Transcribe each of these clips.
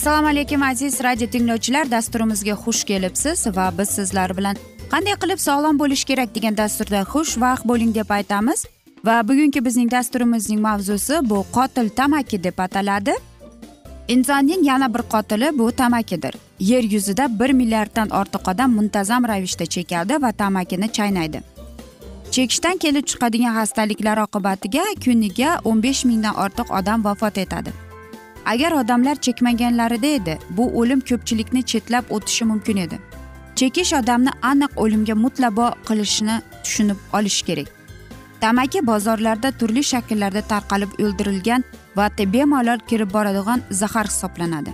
assalomu alaykum aziz radio tinglovchilar. Dasturimizga xush kelibsiz va biz sizlar bilan qanday qilib sog'lom bo'lish kerak degan dasturda xushvaqt bo'ling deb aytamiz. Va bugungi bizning dasturimizning mavzusi bu qotil tamaki deb ataladi. Insonning yana bir qotili bu tamakidir. Yer yuzida bir milliarddan ortiq odam muntazam ravishda chekadi va tamakini chaynaydi. Chekishdan kelib chiqadigan xastaliklar oqibatiga kuniga o'n besh mingdan ortiq odam vafot etadi. Agar odamlar chekmaganlarida edi bu o'lim ko'pchilikni chetlab o'tishi mumkin edi. Chekish odamni aniq o'limga mutlabo qilishini tushunib olish kerak. Tamaki bozorlarda turli shakllarda tarqalib o'ldirilgan va bemalol kirib boradigan zahar hisoblanadi.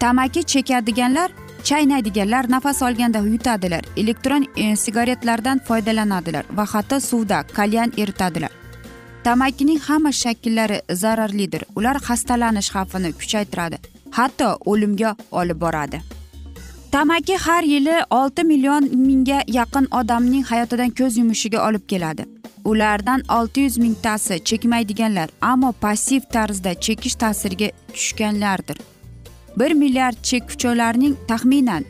Tamaki chekadiganlar chaynaydiganlar nafas olganda yutadilar. Elektron e, sigaretlardan foydalanadilar va hatto suvda kalyan eritadilar. Tamakining hamma shakllari zararlidir. Ular xastalanish xavfini kuchaytiradi hatto o'limga olib boradi. Tamaki har yili olti million mingga yaqin odamning hayotidan ko'z yumishiga olib keladi. Ulardan olti yuz mingtasi chekmaydiganlar ammo passiv tarzda chekish ta'siriga tushganlardir. Bir milliard chekuvchilarning taxminan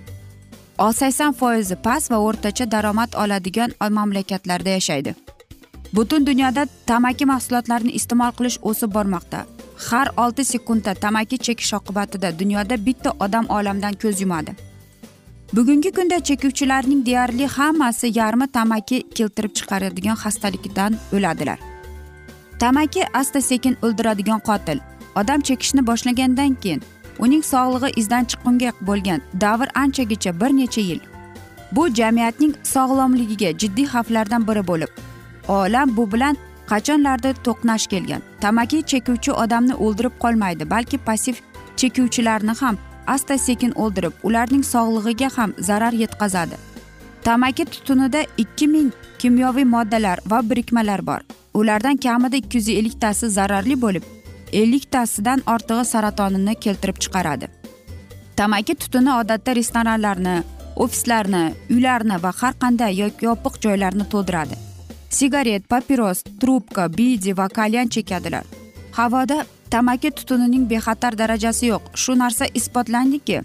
sakson foizi past va o'rtacha daromad oladigan mamlakatlarda yashaydi. Butun dunyoda tamaki mahsulotlarini iste'mol qilish o'sib bormoqda. Har olti sekundda tamaki chekish oqibatida dunyoda bitta odam olamdan ko'z yumadi. Bugungi kunda chekuvchilarning deyarli hammasi yarmi tamaki keltirib chiqaradigan xastalikdan o'ladilar. Tamaki asta sekin o'ldiradigan qotil. Odam chekishni boshlagandan keyin uning sog'lig'i izdan chiqqunga bo'lgan davr anchagacha bir necha yil. Bu jamiyatning sog'lomligiga jiddiy xavflardan biri bo'lib olam bu bilan qachonlardir to'qnash kelgan. Tamaki chekuvchi odamni o'ldirib qolmaydi balki passiv chekuvchilarni ham asta sekin o'ldirib ularning sog'lig'iga ham zarar yetkazadi. Tamaki tutunida ikki ming kimyoviy moddalar va birikmalar bor. Ulardan kamida ikki yuz elliktasi zararli bo'lib elliktasidan ortig'i saratonini keltirib chiqaradi. Tamaki tutuni odatda restoranlarni ofislarni uylarni va har qanday yopiq joylarni to'ldiradi. Sigaret papiros trubka bidi va kalyan chekadilar. Havoda tamaki tutunining bexatar darajasi yo'q. Shu narsa isbotlandiki.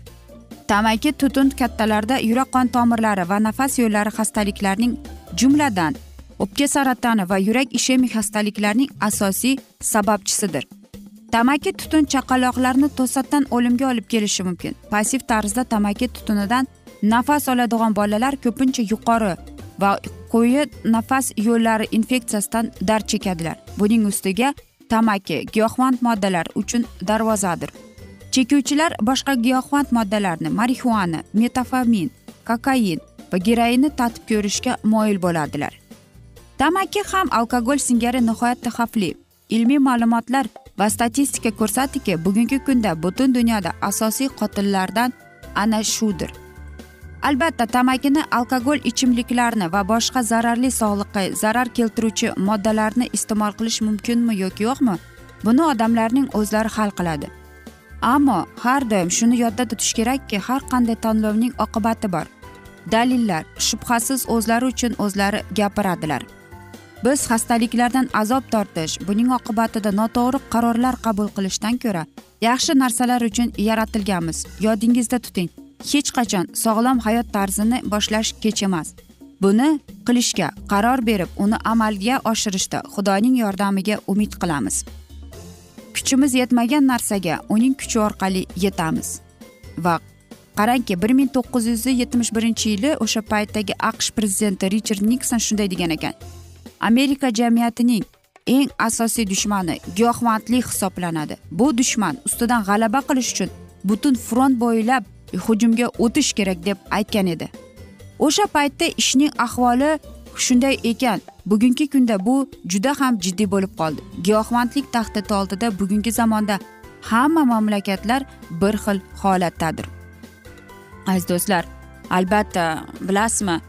Tamaki tutun kattalarda yurak qon tomirlari va nafas yo'llari xastaliklarining jumladan o'pka saratoni va yurak ishemik xastaliklarning asosiy sababchisidir. Tamaki tutun chaqaloqlarni to'satdan o'limga olib kelishi mumkin. Passiv tarzda tamaki tutunidan nafas oladigan bolalar ko'pincha yuqori va quyi nafas yo'llari infeksiyasidan dard chekadilar. Buning ustiga tamaki giyohvand moddalar uchun darvozadir. Chekuvchilar boshqa giyohvand moddalarni marixuana metafamin kokain va geroinni tatib ko'rishga moyil bo'ladilar tamaki ham alkogol singari nihoyatda xavfli. Ilmiy ma'lumotlar va statistika ko'rsatdiki bugungi kunda butun dunyoda asosiy qotillardan ana shudir. Albatta tamakini alkogol ichimliklarni va boshqa zararli sog'liqqa zarar keltiruvchi moddalarni iste'mol qilish mumkinmi yoki yo'qmi buni odamlarning o'zlari hal qiladi. Ammo har doim shuni yodda tutish kerakki har qanday tanlovning oqibati bor. Dalillar shubhasiz o'zlari uchun o'zlari gapiradilar. Biz xastaliklardan azob tortish buning oqibatida noto'g'ri qarorlar qabul qilishdan ko'ra yaxshi narsalar uchun yaratilganmiz. Yodingizda tuting. Hech qachon sog'lom hayot tarzini boshlash kech emas. Buni qilishga qaror berib uni amalga oshirishda xudoning yordamiga umid qilamiz. Kuchimiz yetmagan narsaga uning kuchi orqali yetamiz. Va qarangki bir ming to'qqiz yuz yetmish birinchi yili o'sha paytdagi aqsh prezidenti richard nikson shunday degan ekan. Amerika jamiyatining eng asosiy dushmani giyohvandlik hisoblanadi. Bu dushman ustidan g'alaba qilish uchun butun front bo'ylab hujumga o'tish kerak deb aytgan edi. O'sha paytda ishning ahvoli shunday ekan. Bugungi kunda bu juda ham jiddiy bo'lib qoldi. Giyohvandlik tahdidi oldida bugungi zamonda hamma mamlakatlar bir xil holatdadir. Aziz do'stlar albatta bilasizmi?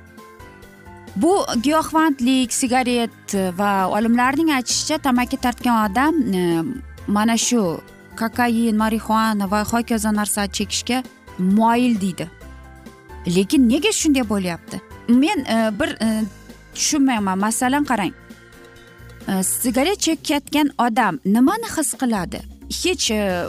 Bu giyohvandlik sigaret va olimlarning aytishicha tamaki tortgan odam e, mana shu kokain marixuana va hokazo narsa chekishga moyil deydi. Lekin nega shunday bo'lyapti? Men e, bir e, tushunmayman. Masalan qarang. E, sigaret chekayotgan odam nimani his qiladi? Hech e,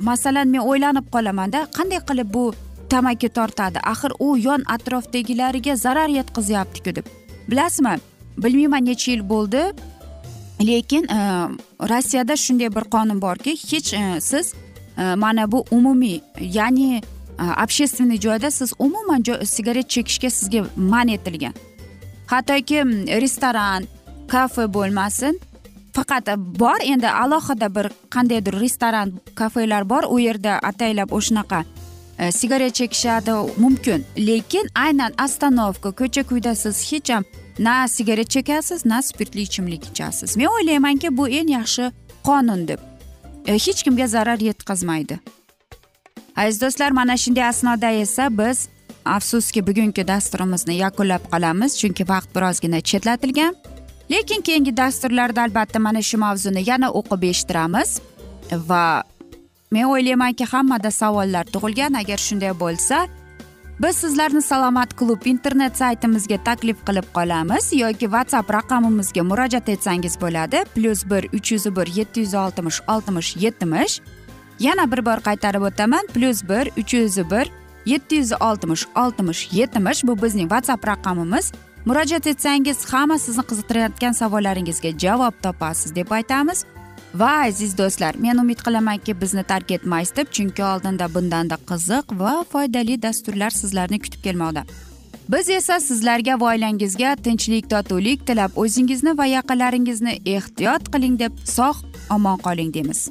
masalan men o'ylanib qolamanda qanday qilib bu tamaki tortadi? Axir u yon atrofdagilariga zarar yetkazyaptiku deb. Bilasizmi? Bilmayman necha yil bo'ldi. Lekin e, rossiyada shunday bir qonun borki hech e, siz e, mana bu umumiy ya'ni общественный joyda siz umuman sigaret chekishga sizga man etilgan hattoki restoran kafe bo'lmasin faqat bor endi alohida bir qandaydir restoran kafelar bor u yerda ataylab o'shanaqa sigaret chekishadi mumkin lekin aynan ostanovka ko'cha kuyda siz hech ham na sigaret chekasiz na spirtli ichimlik ichasiz men o'ylaymanki bu eng yaxshi qonun deb hech kimga zarar yetkazmaydi aziz do'stlar mana shunday asnoda esa biz afsuski bugungi dasturimizni yakunlab qolamiz chunki vaqt birozgina chetlatilgan. Lekin keyingi dasturlarda albatta mana shu mavzuni yana o'qib eshittiramiz va men o'ylaymanki hammada savollar tug'ilgan. Agar shunday bo'lsa biz sizlarni salomat klub internet saytimizga taklif qilib qolamiz yoki whatsapp raqamimizga murojaat etsangiz bo'ladi. Plyus bir uch yuz bir yetti yuz oltmish oltmish yetmish yana bir bor qaytarib o'taman. Plyus bir uch yuz bir yetti yuz oltmish oltmish yetmish. Bu bizning whatsapp raqamimiz. Murojaat etsangiz hamma sizni qiziqtirayotgan savollaringizga javob topasiz deb aytamiz. Va aziz do'stlar men umid qilamanki bizni tark etmaysiz deb chunki oldinda bundanda qiziq va foydali dasturlar sizlarni kutib kelmoqda. Biz esa sizlarga va oilangizga tinchlik totuvlik tilab o'zingizni va yaqinlaringizni ehtiyot qiling deb sog' omon qoling deymiz.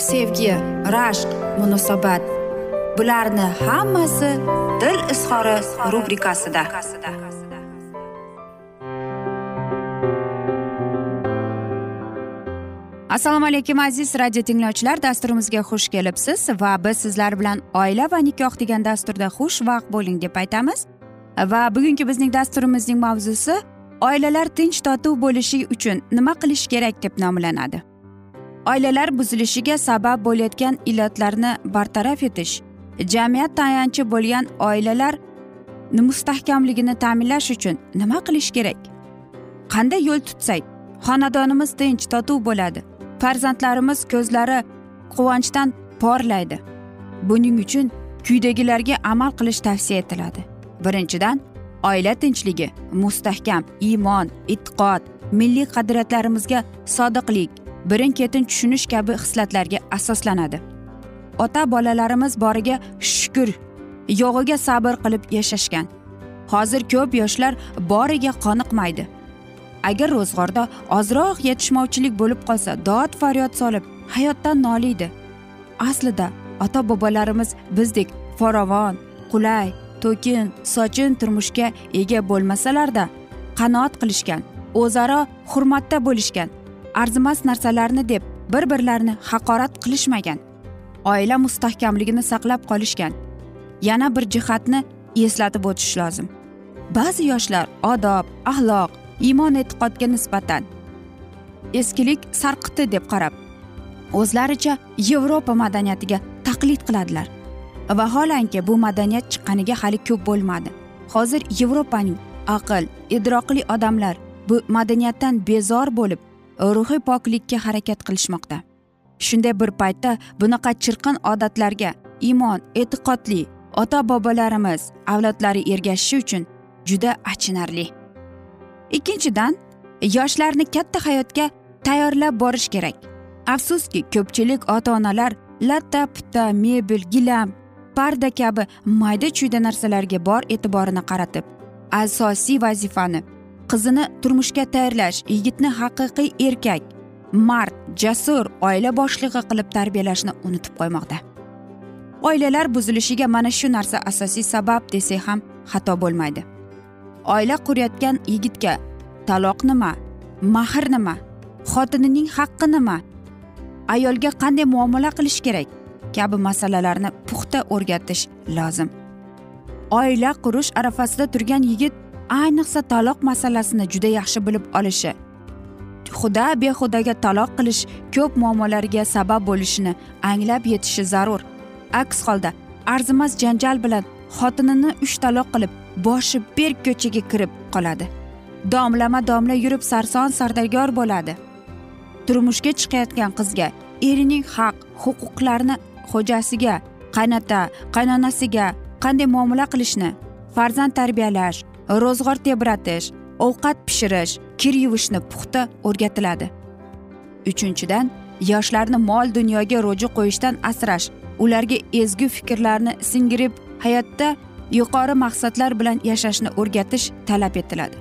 sevgi rashq munosabat. Bularni hammasi dil izhori rubrikasida. Assalomu alaykum aziz radio tinglovchilar. Dasturimizga xush kelibsiz va biz sizlar bilan oila va nikoh degan dasturda xushvaqt bo'ling deb aytamiz. Va bugungi bizning dasturimizning mavzusi oilalar tinch totuv bo'lishi uchun nima qilish kerak deb nomlanadi. Oilalar buzilishiga sabab bo'layotgan illatlarni bartaraf etish jamiyat tayanchi bo'lgan oilalar mustahkamligini ta'minlash uchun nima qilish kerak? Qanday yo'l tutsak xonadonimiz tinch totuv bo'ladi farzandlarimiz ko'zlari quvonchdan porlaydi. Buning uchun quyidagilarga amal qilish tavsiya etiladi. Birinchidan oila tinchligi mustahkam iymon e'tiqod milliy qadriyatlarimizga sodiqlik birin ketin tushunish kabi hislatlarga asoslanadi. Ota bolalarimiz boriga shukur yo'g'iga sabr qilib yashashgan. Hozir ko'p yoshlar boriga qoniqmaydi. Agar ro'zg'orda ozroq yetishmovchilik bo'lib qolsa dod faryod solib hayotdan noliydi. Aslida ota bobolarimiz bizdek farovon qulay to'kin sochin turmushga ega bo'lmasalarda qanoat qilishgan o'zaro hurmatda bo'lishgan. Arzimas narsalarni deb bir birlarini haqorat qilishmagan. Oila mustahkamligini saqlab qolishgan. Yana bir jihatni eslatib o'tish lozim. Ba'zi yoshlar odob axloq iymon e'tiqodga nisbatan eskilik sarqiti deb qarab o'zlaricha yevropa madaniyatiga taqlid qiladilar. Vaholanki bu madaniyat chiqqaniga hali ko'p bo'lmadi. Hozir yevropaning aql idroqli odamlar bu madaniyatdan bezor bo'lib ruhiy poklikka harakat qilishmoqda. Shunday bir paytda bunaqa chirqin odatlarga iymon e'tiqodli ota bobolarimiz avlodlari ergashishi uchun juda achinarli. Ikkinchidan yoshlarni katta hayotga tayyorlab borish kerak. Afsuski ko'pchilik ota onalar latta putta mebel gilam parda kabi mayda chuyda narsalarga bor e'tiborini qaratib asosiy vazifani qizini turmushga tayyorlash yigitni haqiqiy erkak mard jasur oila boshlig'i qilib tarbiyalashni unutib qo'ymoqda. Oilalar buzilishiga mana shu narsa asosiy sabab desak ham xato bo'lmaydi. Oila qurayotgan yigitga taloq nima mahr nima xotinining haqqi nima ayolga qanday muomala qilish kerak kabi masalalarni puxta o'rgatish lozim. Oila qurish arafasida turgan yigit ayniqsa taloq masalasini juda yaxshi bilib olishi xuda behudaga taloq qilish ko'p muammolarga sabab bo'lishini anglab yetishi zarur. Aks holda arzimas janjal bilan xotinini uch taloq qilib boshi berk ko'chaga kirib qoladi. Domlama domla yurib sarson sardargor bo'ladi. Turmushga chiqayotgan qizga erining haq huquqlarini xo'jasiga qaynota qaynonasiga qanday muomala qilishni farzand tarbiyalash ro'zg'or tebratish ovqat pishirish kir yuvishni puxta o'rgatiladi. Uchinchidan yoshlarni mol dunyoga ro'ji qo'yishdan asrash ularga ezgu fikrlarni singirib hayotda yuqori maqsadlar bilan yashashni o'rgatish talab etiladi.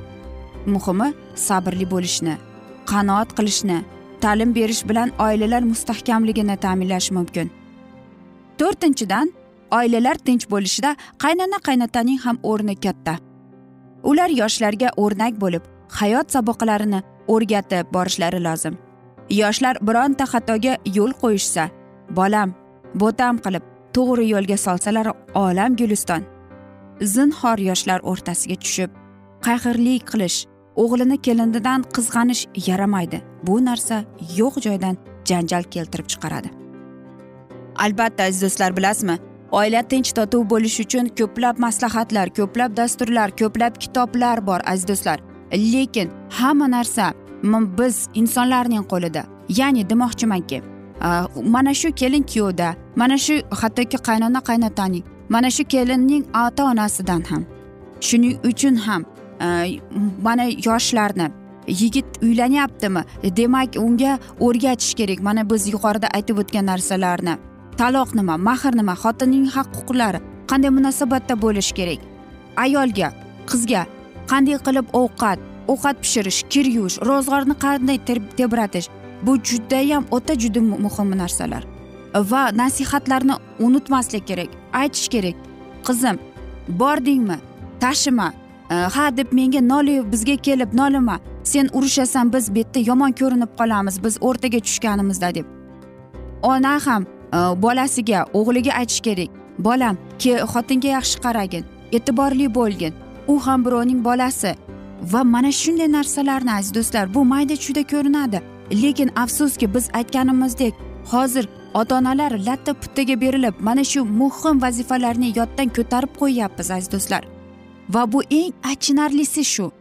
Muhimi sabrli bo'lishni qanoat qilishni ta'lim berish bilan oilalar mustahkamligini ta'minlash mumkin. To'rtinchidan oilalar tinch bo'lishida qaynona qaynotaning ham o'rni katta. Ular yoshlarga o'rnak bo'lib hayot saboqlarini o'rgatib borishlari lozim. Yoshlar bironta xatoga yo'l qo'yishsa bolam bo'tam qilib to'g'ri yo'lga solsalar olam guliston. Zinhor yoshlar o'rtasiga tushib qahrlik qilish o'g'lini kelinidan qizg'anish yaramaydi. Bu narsa yo'q joydan janjal keltirib chiqaradi. Albatta aziz do'stlar bilasizmi? Oila tinch totuv bo'lishi uchun ko'plab maslahatlar ko'plab dasturlar ko'plab kitoblar bor aziz do'stlar. Lekin hamma narsa biz insonlarning qo'lida. Ya'ni demoqchimanki mana shu kelin kuyovda mana shu hattoki qaynona qaynotaning mana shu kelinning ota onasidan ham shuning uchun ham mana yoshlarni yigit uylanyaptimi demak unga o'rgatish kerak. Mana biz yuqorida aytib o'tgan narsalarni taloq nima mahr nima xotinning haq huquqlari qanday munosabatda bo'lish kerak? Ayolga qizga qanday qilib ovqat ovqat pishirish kir yuvish ro'zg'orni qanday tebratish bu judayam o'ta juda muhim narsalar. Va nasihatlarni unutmaslik kerak aytish kerak. Qizim bordingmi? Tashima. Ha deb menga noli bizga kelib nolima sen urushasan biz bu yerda yomon ko'rinib qolamiz biz o'rtaga tushganimizda deb. Ona ham Э, bolasiga o'g'liga aytish kerak. Bolam ke xotinga yaxshi qaragin e'tiborli bo'lgin. U ham birovning bolasi. Va mana shunday narsalarni aziz do'stlar bu mayda chuyda ko'rinadi. Lekin afsuski biz aytganimizdek hozir ota onalar latta puttaga berilib mana shu muhim vazifalarni yoddan ko'tarib qo'yyapmiz aziz do'stlar. Va bu eng achinarlisi shu.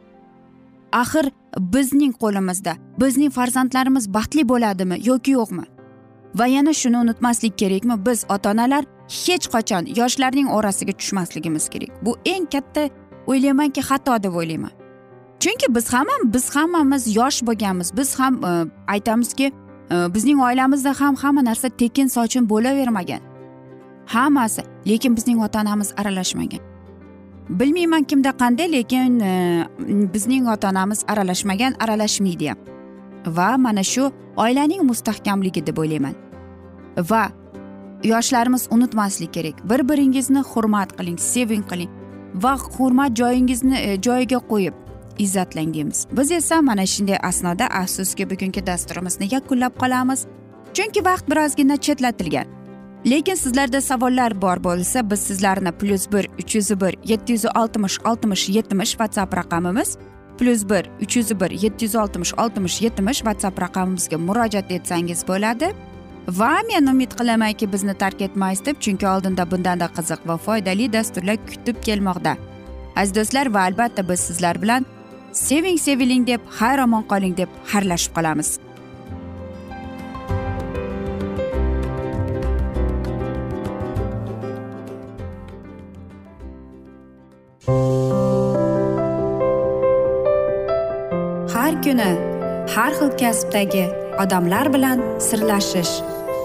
Axir bizning qo'limizda bizning farzandlarimiz baxtli bo'ladimi yoki yo'qmi? Va yana shuni unutmaslik kerakmi? Biz ota onalar hech qachon yoshlarning orasiga tushmasligimiz kerak. Bu eng katta o'ylaymanki xato deb o'ylayman. Chunki biz ham biz hammamiz yosh bo'lganmiz. Biz ham e, aytamizki e, bizning oilamizda ham hamma narsa tekin sochin bo'lavermagan. Hammasi lekin bizning ota onamiz aralashmagan. Bilmayman kimda qanday lekin e, bizning ota onamiz aralashmagan aralashmaydi ham. Va mana shu oilaning mustahkamligi deb o'ylayman. Va yoshlarimiz unutmaslik kerak. Bir biringizni hurmat qiling seving qiling va hurmat joyingizni e, joyiga qo'yib izzatlang deymiz biz esa mana shunday asnoda afsuski bugungi dasturimizni yakunlab qolamiz. Chunki vaqt birozgina chetlatilgan. Lekin sizlarda savollar bor bo'lsa biz sizlarni plyus bir uch yuz bir yetti yuz oltmish oltmish yetmish whatsapp raqamimiz plyus bir uch yuz bir yetti yuz oltmish oltmish yetmish whatsapp raqamimizga murojaat etsangiz bo'ladi. Va men umid qilamanki bizni tark etmaysiz deb chunki oldinda bundanda qiziq va foydali dasturlar kutib kelmoqda. Aziz do'stlar va albatta biz sizlar bilan seving seviling deb xayr omon qoling deb xayrlashib qolamiz. Har kuni har xil kasbdagi odamlar bilan sirlashish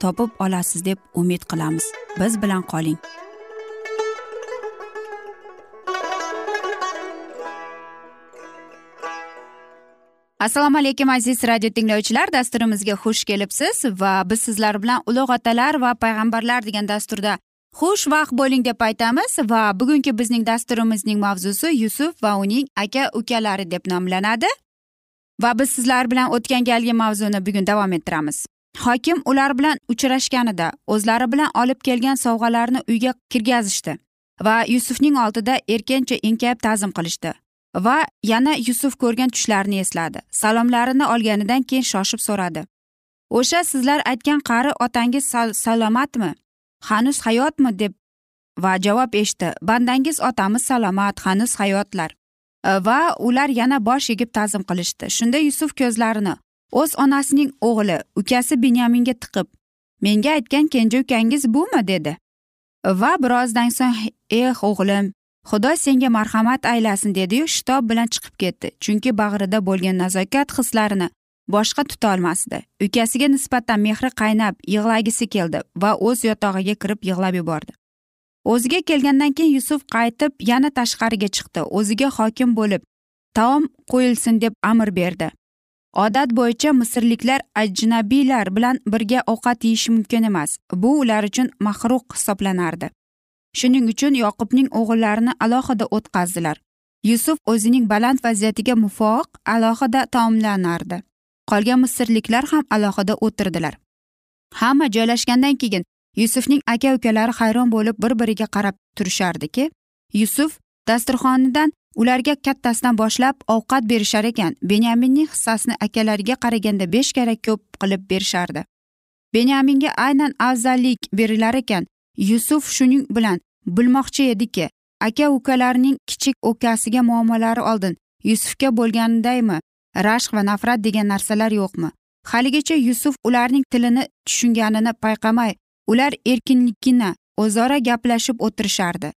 topib olasiz deb umid qilamiz. Biz bilan qoling. Assalomu alaykum aziz radio tinglovchilar. Dasturimizga xush kelibsiz va biz sizlar bilan ulug' otalar va payg'ambarlar degan dasturda xushvaqt bo'ling deb aytamiz va bugungi bizning dasturimizning mavzusi yusuf va uning aka ukalari deb nomlanadi. Va biz sizlar bilan o'tgan galgi mavzuni bugun davom ettiramiz. Hokim ular bilan uchrashganida o'zlari bilan olib kelgan sovg'alarni uyga kirgazishdi va yusufning oldida erkincha enkayib ta'zim qilishdi va yana yusuf ko'rgan tushlarini esladi salomlarini olganidan keyin shoshib so'radi. O'sha sizlar aytgan qari otangiz sal salomatmi? Hanuz hayotmi? deb va javob eshitdi. Bandangiz otamiz salomat hanuz hayotlar. Va ular yana bosh egib ta'zim qilishdi. Shunda yusuf ko'zlarini o'z onasining o'g'li ukasi binyaminga tiqib menga aytgan kenja ukangiz bumi? dedi. Va birozdan so'ng eh o'g'lim xudo senga marhamat aylasin dediyu shitob bilan chiqib ketdi. Chunki bag'rida bo'lgan nazokat hislarini boshqa tutolmasdi ukasiga nisbatan mehri qaynab yig'lagisi keldi va o'z yotog'iga kirib yig'lab yubordi. O'ziga kelgandan keyin yusuf qaytib yana tashqariga chiqdi. O'ziga hokim bo'lib taom qo'yilsin deb amr berdi. Odat bo'yicha misrliklar ajnabiylar bilan birga ovqat yeyishi mumkin emas. Bu ular uchun mahruq hisoblanardi. Shuning uchun yoqubning o'g'illarini alohida o'tqazdilar yusuf o'zining baland vaziyatiga muvofiq alohida taomlanardi. Qolgan misrliklar ham alohida o'tirdilar. Hamma joylashgandan keyin yusufning aka ukalari hayron bo'lib bir biriga qarab turishardiki yusuf dasturxonidan ularga kattasidan boshlab ovqat berishar ekan. Benyaminning hissasini akalariga qaraganda besh karra ko'p qilib berishardi. Benyaminga aynan afzallik berilar ekan. Yusuf shuning bilan bilmoqchi ediki aka ukalarning kichik ukasiga muammolari oldin yusufga bo'lganidaymi? Rashq va nafrat degan narsalar yo'qmi? Haligacha yusuf ularning tilini tushunganini payqamay ular erkinlikgina o'zaro gaplashib o'tirishardi.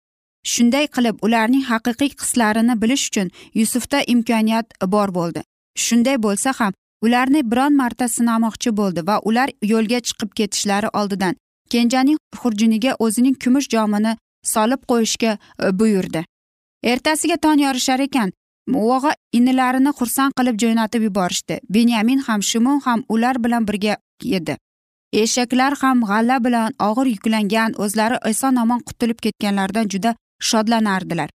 Shunday qilib ularning haqiqiy hislarini bilish uchun yusufda imkoniyat bor bo'ldi. Shunday bo'lsa ham ularni biron marta sinamoqchi bo'ldi va ular yo'lga chiqib ketishlari oldidan kenjaning xurjuniga o'zining kumush jomini solib qo'yishga e, buyurdi. Ertasiga tong yorishar ekan o'g'a inilarini xursand qilib jo'natib yuborishdi. Benyamin ham shimon ham ular bilan birga edi. Eshaklar ham g'alla bilan og'ir yuklangan o'zlari eson omon qutulib ketganlaridan juda shodlanardilar.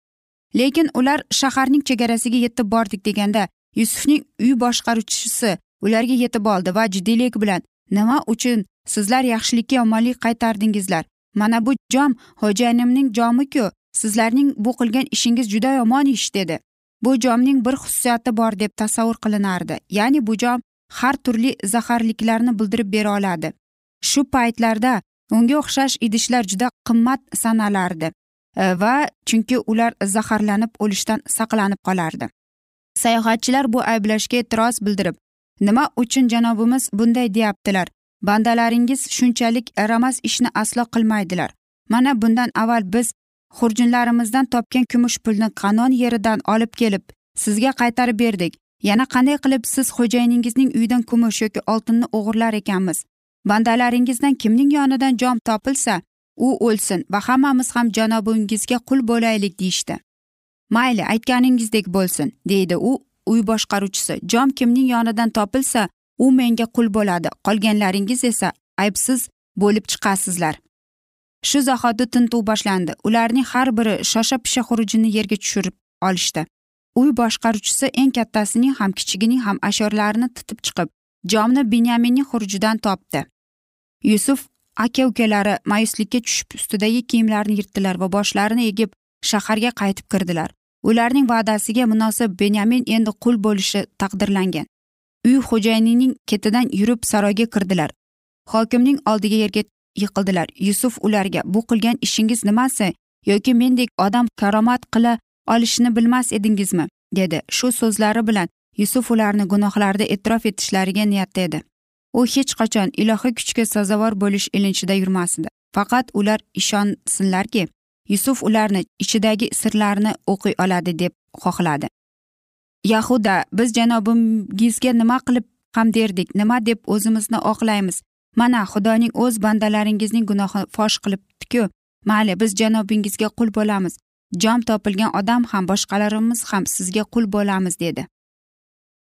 Lekin ular shaharning chegarasiga yetib bordik deganda yusufning uy boshqaruvchisi ularga yetib oldi va jiddiylik bilan nima uchun sizlar yaxshilikka yomonlik qaytardingizlar? Mana bu jom xo'jayinimning jomiku sizlarning bu qilgan ishingiz juda yomon ish dedi. Bu jomning bir xususiyati bor deb tasavvur qilinardi. Ya'ni bu jom har turli zaharliklarni bildirib bera oladi. Shu paytlarda unga o'xshash idishlar juda qimmat sanalardi. Э, va chunki ular zaharlanib o'lishdan saqlanib qolardi. Sayohatchilar bu ayblashga e'tiroz bildirib nima uchun janobimiz bunday? deyaptilar. Bandalaringiz shunchalik ramas ishni aslo qilmaydilar. Mana bundan avval biz xurjunlarimizdan topgan kumush pulni qanon yeridan olib kelib sizga qaytarib berdik. Yana qanday qilib siz xo'jayiningizning uyidan kumush yoki oltinni o'g'irlar ekanmiz? Bandalaringizdan kimning yonidan jom topilsa u o'lsin va hammamiz ham janobingizga qul bo'laylik deyishdi. Mayli aytganingizdek bo'lsin deydi u uy boshqaruvchisi. Jom kimning yonidan topilsa u menga qul bo'ladi. Qolganlaringiz esa aybsiz bo'lib chiqasizlar. Shu zahoti tintuv boshlandi. Ularning har biri shosha pisha xurujini yerga tushirib olishdi. Uy boshqaruvchisi eng kattasining ham kichigining ham ashyorlarini titib chiqib jomni binyaminning xurujidan topdi. Yusuf aka ukalari mayuslikka tushib ustidagi kiyimlarini yirtdilar va boshlarini egib shaharga qaytib kirdilar. Ularning va'dasiga munosib benyamin endi qul bo'lishi taqdirlangan. Uy xo'jayinining ketidan yurib saroyga kirdilar. Hokimning oldiga yerga yiqildilar. Yusuf ularga bu qilgan ishingiz nimasi? Yoki mendek odam karomat qila olishini bilmas edingizmi? dedi. Shu so'zlari bilan yusuf ularni gunohlarida e'tirof etishlariga niyatda edi. U hech qachon ilohiy kuchga sazovor bo'lish ilinchida yurmasdi. Faqat ular ishonsinlarki yusuf ularni ichidagi sirlarni o'qiy oladi deb xohladi. Yahuda biz janobingizga nima qilib ham derdik nima deb o'zimizni oqlaymiz? Mana xudoning o'z bandalaringizning gunohi fosh qilibdiku. Mayli biz janobingizga qul bo'lamiz. Jom topilgan odam ham boshqalarimiz ham sizga qul bo'lamiz dedi.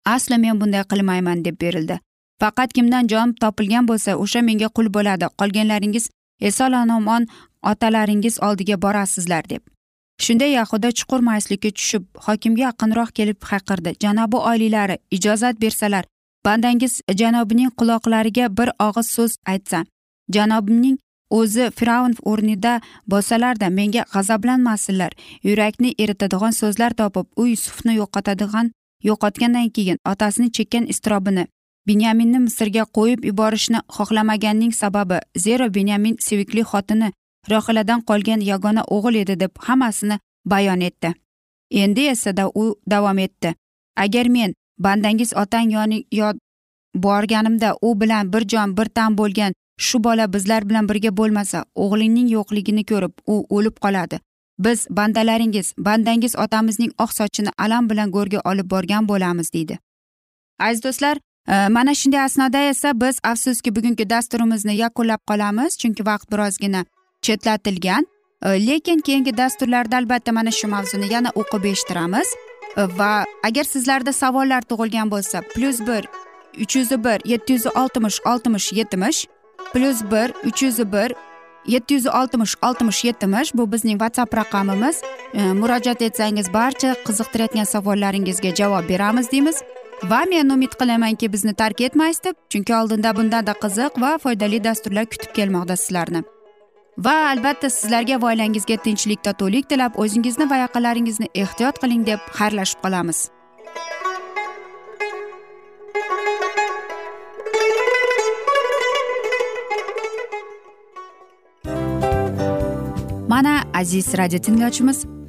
Aslo men bunday qilmayman deb berildi. Faqat kimdan jon topilgan bo'lsa o'sha menga qul bo'ladi. Qolganlaringiz eson omon otalaringiz oldiga borasizlar deb. Shunda yahuda chuqur mayuslikka tushib hokimga yaqinroq kelib hayqirdi janobi oliylari ijozat bersalar bandangiz janobining quloqlariga bir og'iz so'z aytsa janobimning o'zi fir'avn o'rnida bo'lsalarda menga g'azablanmasinlar yurakni eritadigan so'zlar topib u yusufni yo'qotadigan yo'qotgandan keyin otasini chekkan iztirobini binyaminni misrga qo'yib yuborishni xohlamaganining sababi zero binyamin sevikli xotini rohiladan qolgan yagona o'g'il edi deb hammasini bayon etdi. Endi esa da u davom etdi. Agar men bandangiz otang yoni borganimda u bilan bir jon bir tan bo'lgan shu bola bizlar bilan birga bo'lmasa o'g'lingning yo'qligini ko'rib u o'lib qoladi. Biz bandalaringiz bandangiz otamizning oq sochini alam bilan go'rga olib borgan bo'lamiz deydi. Aziz do'stlar Э, mana shunday asnoda esa biz afsuski bugungi dasturimizni yakunlab qolamiz chunki vaqt birozgina chetlatilgan. Э, lekin keyingi dasturlarda albatta mana shu mavzuni yana o'qib eshittiramiz. Э, va agar sizlarda savollar tug'ilgan bo'lsa plyus bir uch yuz bir yetti yuz oltmish oltmish yetmish plyus bir uch yuz bir yetti yuz oltmish oltmish yetmish bu bizning whatsapp raqamimiz. E, murojaat etsangiz barcha qiziqtirayotgan savollaringizga javob beramiz deymiz. Va men umid qilamanki bizni tark etmaysiz deb chunki oldinda bundanda qiziq va foydali dasturlar kutib kelmoqda sizlarni. Va albatta sizlarga va oilangizga tinchlik totuvlik tilab o'zingizni va yaqinlaringizni ehtiyot qiling deb xayrlashib qolamiz. Mana aziz radio tinglovchimiz